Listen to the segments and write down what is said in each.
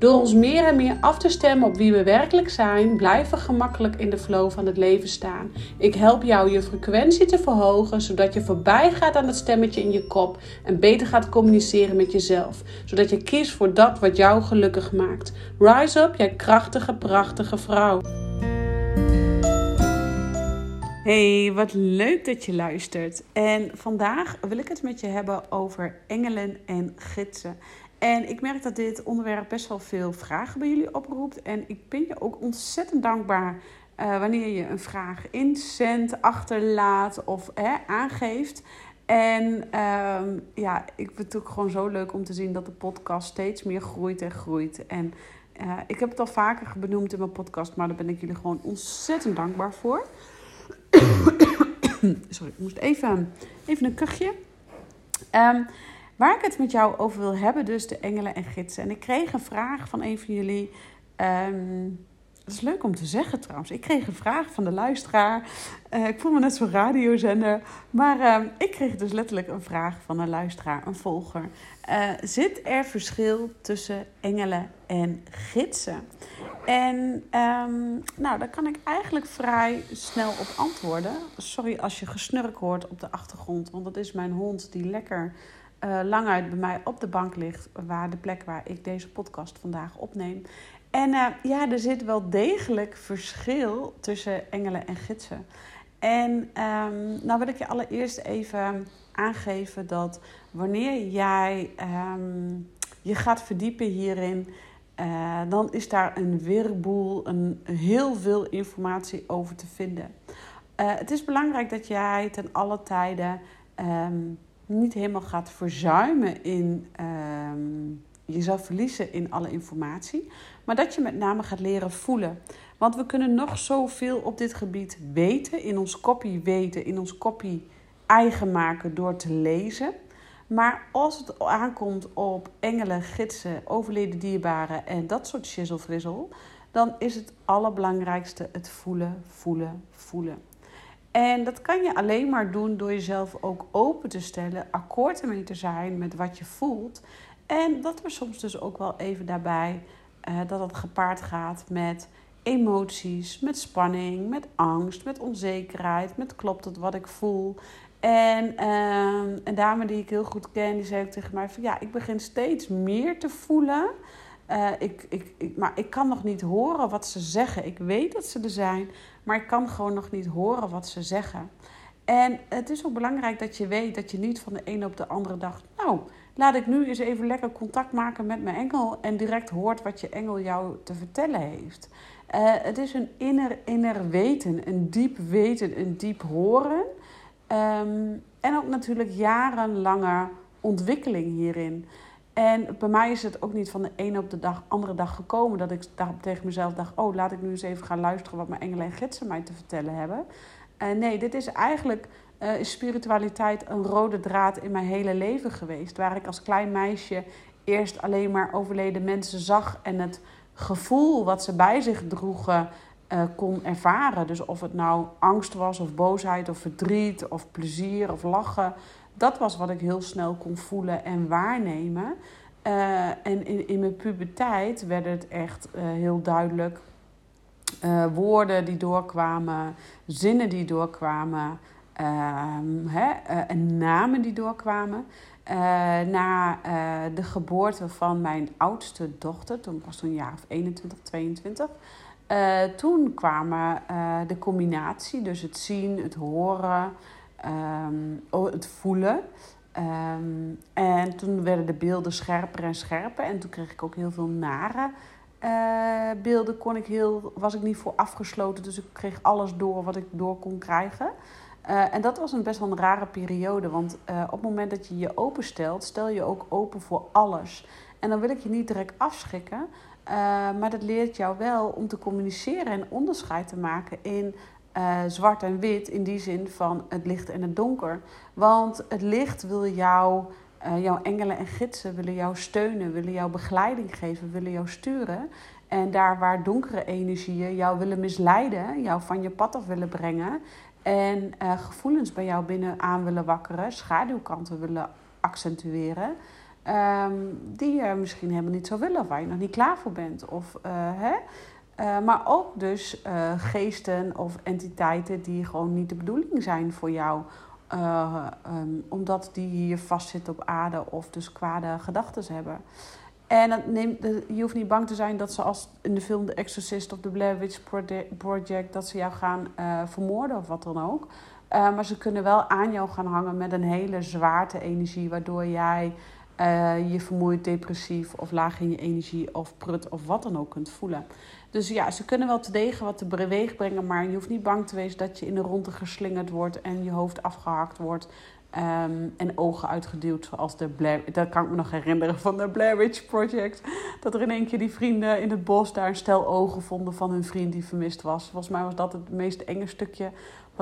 Door ons meer en meer af te stemmen op wie we werkelijk zijn, blijven we gemakkelijk in de flow van het leven staan. Ik help jou je frequentie te verhogen, zodat je voorbij gaat aan het stemmetje in je kop en beter gaat communiceren met jezelf, zodat je kiest voor dat wat jou gelukkig maakt. Rise up, jij krachtige, prachtige vrouw. Hey, wat leuk dat je luistert. En vandaag wil ik het met je hebben over engelen en gidsen. En ik merk dat dit onderwerp best wel veel vragen bij jullie oproept. En ik ben je ook ontzettend dankbaar uh, wanneer je een vraag inzendt, achterlaat of hè, aangeeft. En uh, ja, ik vind het ook gewoon zo leuk om te zien dat de podcast steeds meer groeit en groeit. En uh, ik heb het al vaker benoemd in mijn podcast, maar daar ben ik jullie gewoon ontzettend dankbaar voor. Sorry, ik moest even, even een kuchje. Um, waar ik het met jou over wil hebben, dus de engelen en gidsen. En ik kreeg een vraag van een van jullie. Um, dat is leuk om te zeggen trouwens. Ik kreeg een vraag van de luisteraar. Uh, ik voel me net zo'n radiozender. Maar uh, ik kreeg dus letterlijk een vraag van een luisteraar, een volger. Uh, zit er verschil tussen engelen en gidsen? En um, nou, daar kan ik eigenlijk vrij snel op antwoorden. Sorry als je gesnurk hoort op de achtergrond, want dat is mijn hond die lekker uh, lang uit bij mij op de bank ligt, waar de plek waar ik deze podcast vandaag opneem. En uh, ja, er zit wel degelijk verschil tussen engelen en gidsen. En um, nou wil ik je allereerst even aangeven dat wanneer jij um, je gaat verdiepen hierin, uh, dan is daar een weerboel, een, heel veel informatie over te vinden. Het is belangrijk dat jij ten alle tijden um, niet helemaal gaat verzuimen in um, jezelf verliezen in alle informatie, maar dat je met name gaat leren voelen. Want we kunnen nog zoveel op dit gebied weten, in ons kopie weten, in ons kopie eigen maken door te lezen. Maar als het aankomt op engelen, gidsen, overleden dierbaren en dat soort shizzle dan is het allerbelangrijkste het voelen, voelen, voelen. En dat kan je alleen maar doen door jezelf ook open te stellen, akkoord ermee te zijn met wat je voelt. En dat er soms dus ook wel even daarbij uh, dat het gepaard gaat met emoties, met spanning, met angst, met onzekerheid, met klopt het wat ik voel. En uh, een dame die ik heel goed ken, die zei ook tegen mij van ja, ik begin steeds meer te voelen. Uh, ik, ik, ik, maar ik kan nog niet horen wat ze zeggen. Ik weet dat ze er zijn, maar ik kan gewoon nog niet horen wat ze zeggen. En het is ook belangrijk dat je weet dat je niet van de ene op de andere dag, nou, laat ik nu eens even lekker contact maken met mijn engel en direct hoort wat je engel jou te vertellen heeft. Uh, het is een inner, inner weten, een diep weten, een diep horen. Um, en ook natuurlijk jarenlange ontwikkeling hierin. En bij mij is het ook niet van de ene op de dag, andere dag gekomen dat ik tegen mezelf dacht: Oh, laat ik nu eens even gaan luisteren wat mijn engelen en gidsen mij te vertellen hebben. Uh, nee, dit is eigenlijk uh, spiritualiteit een rode draad in mijn hele leven geweest. Waar ik als klein meisje eerst alleen maar overleden mensen zag en het gevoel wat ze bij zich droegen uh, kon ervaren. Dus of het nou angst was, of boosheid, of verdriet, of plezier, of lachen. Dat was wat ik heel snel kon voelen en waarnemen. Uh, en in, in mijn puberteit werd het echt uh, heel duidelijk. woorden die doorkwamen, zinnen die doorkwamen, ehm, hè, en namen die doorkwamen. na de geboorte van mijn oudste dochter, toen was toen een jaar of 21, 22. Uh, toen kwamen de combinatie, dus het zien, het horen, um, het voelen. Um, en toen werden de beelden scherper en scherper. En toen kreeg ik ook heel veel nare uh, beelden. Kon ik heel, was ik niet voor afgesloten, dus ik kreeg alles door wat ik door kon krijgen. Uh, en dat was een best wel een rare periode. Want uh, op het moment dat je je openstelt, stel je ook open voor alles. En dan wil ik je niet direct afschrikken. Maar dat leert jou wel om te communiceren en onderscheid te maken in zwart en wit. In die zin van het licht en het donker. Want het licht wil jou, jouw engelen en gidsen willen jou steunen, willen jou begeleiding geven, willen jou sturen. En daar waar donkere energieën jou willen misleiden, jou van je pad af willen brengen en uh, gevoelens bij jou binnen aan willen wakkeren, schaduwkanten willen accentueren, um, die je misschien helemaal niet zou willen, waar je nog niet klaar voor bent. Of, hè? Uh, maar ook dus geesten of entiteiten die gewoon niet de bedoeling zijn voor jou. Um, omdat die hier vastzitten op aarde of dus kwade gedachten hebben. En neemt, je hoeft niet bang te zijn dat ze als in de film The Exorcist of The Blair Witch Project... dat ze jou gaan vermoorden of wat dan ook. Maar ze kunnen wel aan jou gaan hangen met een hele zwaarte energie... waardoor jij je vermoeid, depressief of laag in je energie of prut of wat dan ook kunt voelen. Dus ja, ze kunnen wel te degen wat te beweeg brengen... maar je hoeft niet bang te wezen dat je in de ronde geslingerd wordt... en je hoofd afgehakt wordt... Um, en ogen uitgeduwd, zoals de Blair... Dat kan ik me nog herinneren van de Blair Witch Project. Dat er in één keer die vrienden in het bos daar een stel ogen vonden van hun vriend die vermist was. Volgens mij was dat het meest enge stukje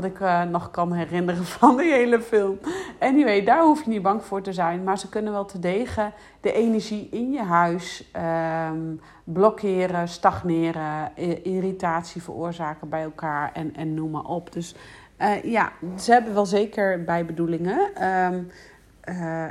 wat ik uh, nog kan herinneren van de hele film. Anyway, daar hoef je niet bang voor te zijn. Maar ze kunnen wel te degen de energie in je huis um, blokkeren, stagneren, irritatie veroorzaken bij elkaar en, en noem maar op. Dus uh, ja, ze hebben wel zeker bijbedoelingen. Um,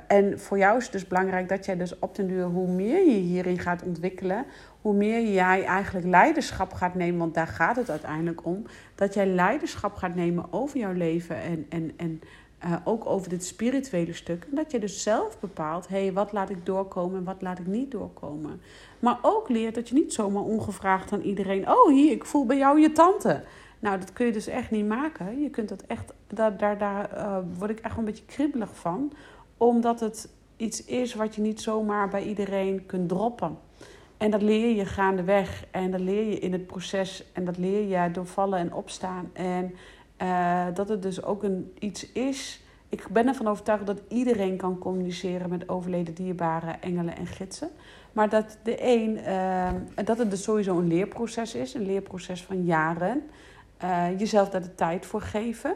en voor jou is het dus belangrijk dat jij dus op den duur, hoe meer je hierin gaat ontwikkelen, hoe meer jij eigenlijk leiderschap gaat nemen, want daar gaat het uiteindelijk om, dat jij leiderschap gaat nemen over jouw leven en, en, en uh, ook over dit spirituele stuk. En dat je dus zelf bepaalt, hé, hey, wat laat ik doorkomen en wat laat ik niet doorkomen. Maar ook leert dat je niet zomaar ongevraagd aan iedereen, oh hier, ik voel bij jou je tante. Nou, dat kun je dus echt niet maken. Je kunt dat echt, daar, daar, daar uh, word ik echt een beetje kriebelig van. Omdat het iets is wat je niet zomaar bij iedereen kunt droppen. En dat leer je gaandeweg. En dat leer je in het proces. En dat leer je door vallen en opstaan. En uh, dat het dus ook een, iets is. Ik ben ervan overtuigd dat iedereen kan communiceren met overleden dierbare engelen en gidsen. Maar dat, de een, uh, dat het dus sowieso een leerproces is. Een leerproces van jaren. Uh, jezelf daar de tijd voor geven.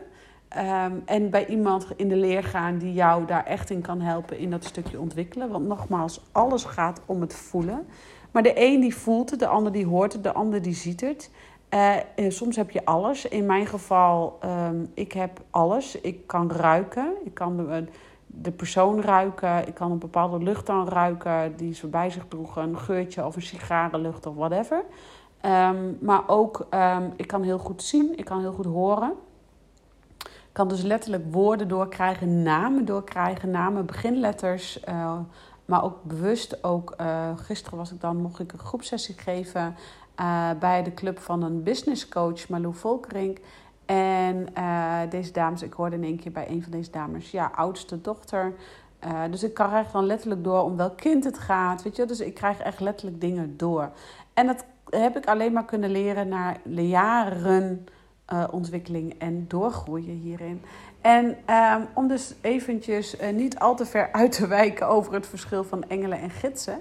Um, en bij iemand in de leer gaan die jou daar echt in kan helpen in dat stukje ontwikkelen. Want nogmaals, alles gaat om het voelen. Maar de een die voelt het, de ander die hoort het, de ander die ziet het. Uh, soms heb je alles. In mijn geval, um, ik heb alles. Ik kan ruiken. Ik kan de, de persoon ruiken. Ik kan een bepaalde lucht dan ruiken die ze bij zich droegen. Een geurtje of een sigarenlucht of whatever. Um, maar ook, um, ik kan heel goed zien, ik kan heel goed horen. Ik kan dus letterlijk woorden doorkrijgen, namen doorkrijgen, namen, beginletters. Maar ook bewust, ook uh, gisteren was ik dan, mocht ik een groepsessie geven uh, bij de club van een businesscoach, Malou Volkerink. En deze dames, ik hoorde in één keer bij een van deze dames, ja, oudste dochter. dus ik krijg dan letterlijk door om welk kind het gaat. Weet je? Dus ik krijg echt letterlijk dingen door. En dat heb ik alleen maar kunnen leren de jaren ontwikkeling en doorgroeien hierin. En um, om dus eventjes uh, niet al te ver uit te wijken over het verschil van engelen en gidsen.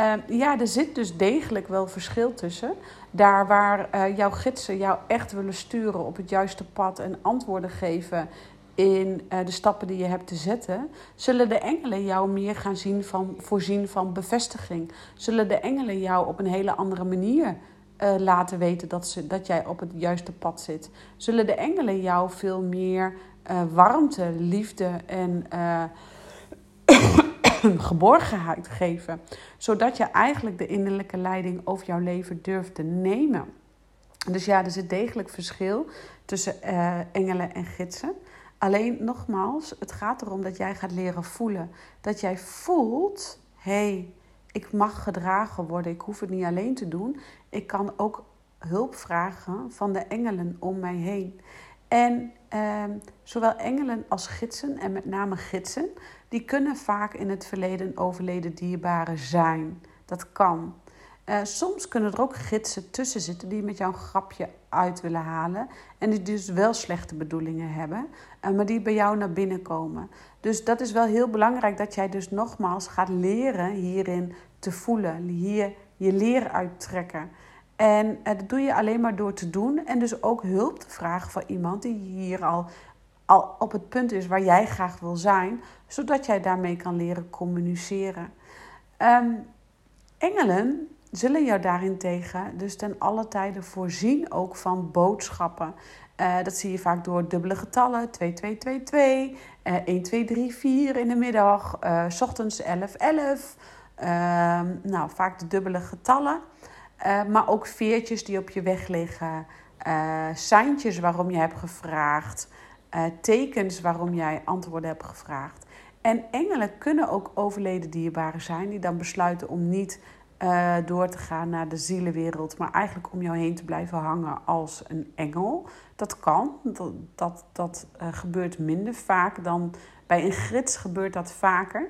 Uh, ja, er zit dus degelijk wel verschil tussen. Daar waar uh, jouw gidsen jou echt willen sturen op het juiste pad en antwoorden geven in uh, de stappen die je hebt te zetten, zullen de engelen jou meer gaan zien van, voorzien van bevestiging. Zullen de engelen jou op een hele andere manier laten weten dat, ze, dat jij op het juiste pad zit. Zullen de engelen jou veel meer uh, warmte, liefde en geborgenheid geven. Zodat je eigenlijk de innerlijke leiding over jouw leven durft te nemen. Dus ja, er zit degelijk verschil tussen engelen en gidsen. Alleen nogmaals, het gaat erom dat jij gaat leren voelen. Dat jij voelt, hé, hey, ik mag gedragen worden. Ik hoef het niet alleen te doen. Ik kan ook hulp vragen van de engelen om mij heen. En eh, zowel engelen als gidsen, en met name gidsen, die kunnen vaak in het verleden overleden dierbaren zijn. Dat kan. Uh, soms kunnen er ook gidsen tussen zitten die met jou een grapje uit willen halen. En die dus wel slechte bedoelingen hebben, uh, maar die bij jou naar binnen komen. Dus dat is wel heel belangrijk dat jij dus nogmaals gaat leren hierin te voelen. Hier je leer uittrekken. En dat doe je alleen maar door te doen en dus ook hulp te vragen van iemand die hier al, al op het punt is waar jij graag wil zijn, zodat jij daarmee kan leren communiceren. Um, engelen zullen jou daarentegen dus ten alle tijden voorzien ook van boodschappen. Uh, dat zie je vaak door dubbele getallen, 2222, uh, 1234 in de middag, uh, s ochtends 1111. Uh, nou, vaak de dubbele getallen. Uh, maar ook veertjes die op je weg liggen. Uh, seintjes waarom je hebt gevraagd. Uh, tekens waarom jij antwoorden hebt gevraagd. En engelen kunnen ook overleden dierbaren zijn die dan besluiten om niet door te gaan naar de zielenwereld, maar eigenlijk om jou heen te blijven hangen als een engel. Dat kan, dat, dat, dat gebeurt minder vaak dan bij een gids gebeurt dat vaker.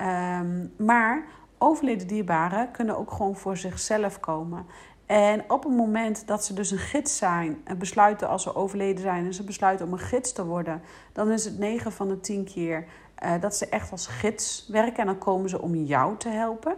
Um, maar overleden dierbaren kunnen ook gewoon voor zichzelf komen. En op het moment dat ze dus een gids zijn en besluiten als ze overleden zijn en ze besluiten om een gids te worden, dan is het 9 van de 10 keer uh, dat ze echt als gids werken en dan komen ze om jou te helpen.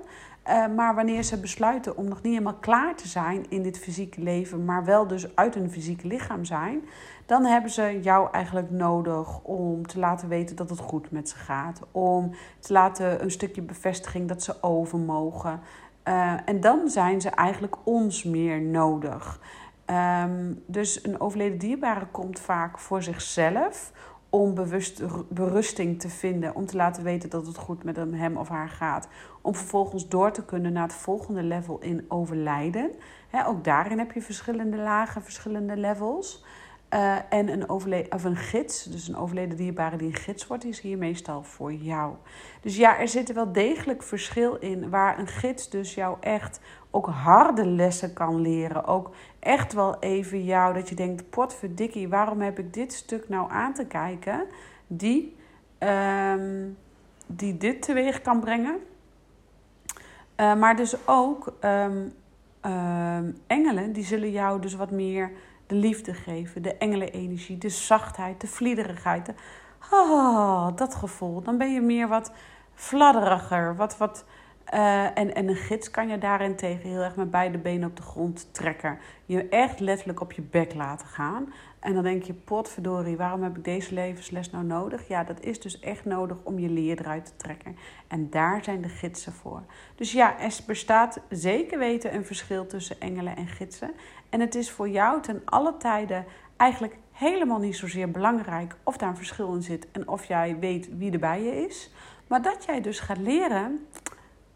Uh, maar wanneer ze besluiten om nog niet helemaal klaar te zijn in dit fysieke leven, maar wel dus uit hun fysieke lichaam zijn, dan hebben ze jou eigenlijk nodig om te laten weten dat het goed met ze gaat. Om te laten een stukje bevestiging dat ze over mogen. Uh, en dan zijn ze eigenlijk ons meer nodig. Um, dus een overleden dierbare komt vaak voor zichzelf om bewust, berusting te vinden, om te laten weten dat het goed met hem of haar gaat. Om vervolgens door te kunnen naar het volgende level in overlijden. ook daarin heb je verschillende lagen, verschillende levels. Uh, en een, overleden, of een gids, dus een overleden dierbare die een gids wordt, is hier meestal voor jou. Dus ja, er zit wel degelijk verschil in waar een gids dus jou echt ook harde lessen kan leren. Ook echt wel even jou dat je denkt, potverdikkie, waarom heb ik dit stuk nou aan te kijken? Die, um, die dit teweeg kan brengen. Uh, maar dus ook um, um, engelen, die zullen jou dus wat meer de liefde geven, de engelenenergie, de zachtheid, de vliederigheid. De, oh, dat gevoel. Dan ben je meer wat fladderiger, wat, wat, uh, en, en een gids kan je daarin tegen heel erg met beide benen op de grond trekken. Je echt letterlijk op je bek laten gaan. En dan denk je, potverdorie, waarom heb ik deze levensles nou nodig? Ja, dat is dus echt nodig om je leer eruit te trekken. En daar zijn de gidsen voor. Dus ja, er bestaat zeker weten een verschil tussen engelen en gidsen. En het is voor jou ten alle tijden eigenlijk helemaal niet zozeer belangrijk of daar een verschil in zit en of jij weet wie er bij je is. Maar dat jij dus gaat leren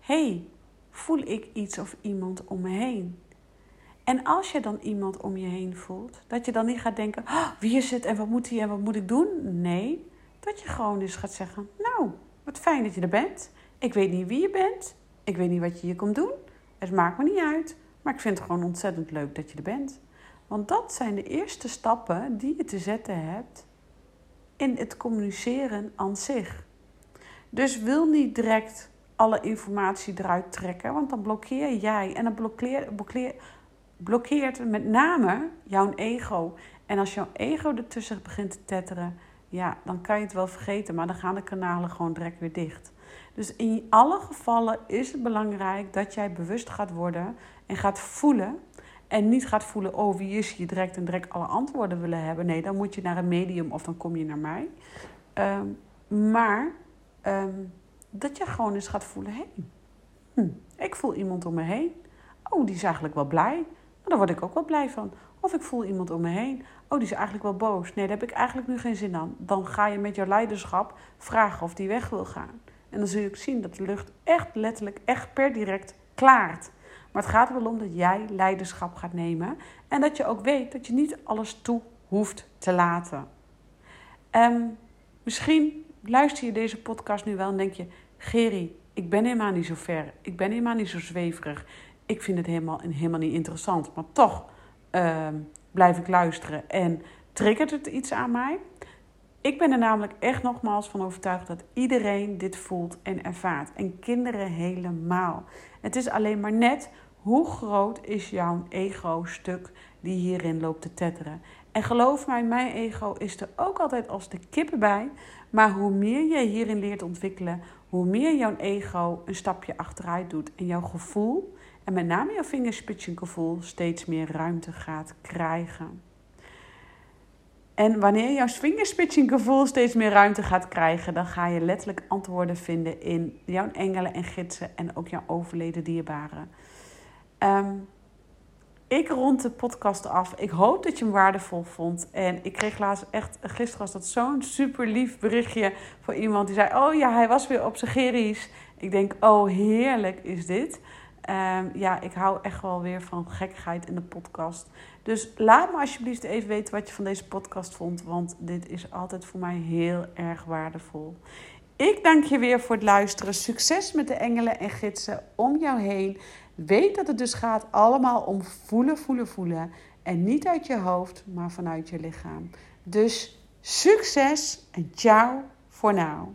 hey, voel ik iets of iemand om me heen? En als je dan iemand om je heen voelt, dat je dan niet gaat denken: oh, wie is het en wat moet hij en wat moet ik doen? Nee, dat je gewoon eens gaat zeggen: Nou, wat fijn dat je er bent. Ik weet niet wie je bent. Ik weet niet wat je hier komt doen. Het maakt me niet uit. Maar ik vind het gewoon ontzettend leuk dat je er bent. Want dat zijn de eerste stappen die je te zetten hebt in het communiceren aan zich. Dus wil niet direct alle informatie eruit trekken. Want dan blokkeer jij en dan blokkeer, blokkeer, blokkeert met name jouw ego. En als jouw ego ertussen begint te tetteren, ja, dan kan je het wel vergeten, maar dan gaan de kanalen gewoon direct weer dicht. Dus in alle gevallen is het belangrijk dat jij bewust gaat worden en gaat voelen. En niet gaat voelen, oh wie is hier direct en direct alle antwoorden willen hebben. Nee, dan moet je naar een medium of dan kom je naar mij. Um, maar um, dat je gewoon eens gaat voelen: hé, hm, ik voel iemand om me heen. Oh, die is eigenlijk wel blij. Nou, daar word ik ook wel blij van. Of ik voel iemand om me heen. Oh, die is eigenlijk wel boos. Nee, daar heb ik eigenlijk nu geen zin aan. Dan ga je met jouw leiderschap vragen of die weg wil gaan. En dan zul je ook zien dat de lucht echt letterlijk, echt per direct klaart. Maar het gaat er wel om dat jij leiderschap gaat nemen. En dat je ook weet dat je niet alles toe hoeft te laten. Um, misschien luister je deze podcast nu wel en denk je: Geri, ik ben helemaal niet zo ver. Ik ben helemaal niet zo zweverig. Ik vind het helemaal, helemaal niet interessant. Maar toch uh, blijf ik luisteren en triggert het iets aan mij. Ik ben er namelijk echt nogmaals van overtuigd dat iedereen dit voelt en ervaart. En kinderen helemaal. Het is alleen maar net Hoe groot is jouw ego-stuk die hierin loopt te tetteren? En geloof mij, mijn ego is er ook altijd als de kippen bij. Maar hoe meer je hierin leert ontwikkelen, hoe meer jouw ego een stapje achteruit doet en jouw gevoel, en met name jouw vingerspitsengevoel, steeds meer ruimte gaat krijgen. En wanneer jouw vingerspitsengevoel steeds meer ruimte gaat krijgen, dan ga je letterlijk antwoorden vinden in jouw engelen en gidsen en ook jouw overleden dierbaren. Um, ik rond de podcast af. Ik hoop dat je hem waardevol vond. En ik kreeg laatst echt, gisteren was dat zo'n super lief berichtje van iemand die zei: Oh ja, hij was weer op zijn geries. Ik denk: Oh, heerlijk is dit. Um, ja, ik hou echt wel weer van gekkigheid in de podcast. Dus laat me alsjeblieft even weten wat je van deze podcast vond. Want dit is altijd voor mij heel erg waardevol. Ik dank je weer voor het luisteren. Succes met de engelen en gidsen om jou heen. Weet dat het dus gaat allemaal om voelen, voelen, voelen. En niet uit je hoofd, maar vanuit je lichaam. Dus succes en ciao voor nu.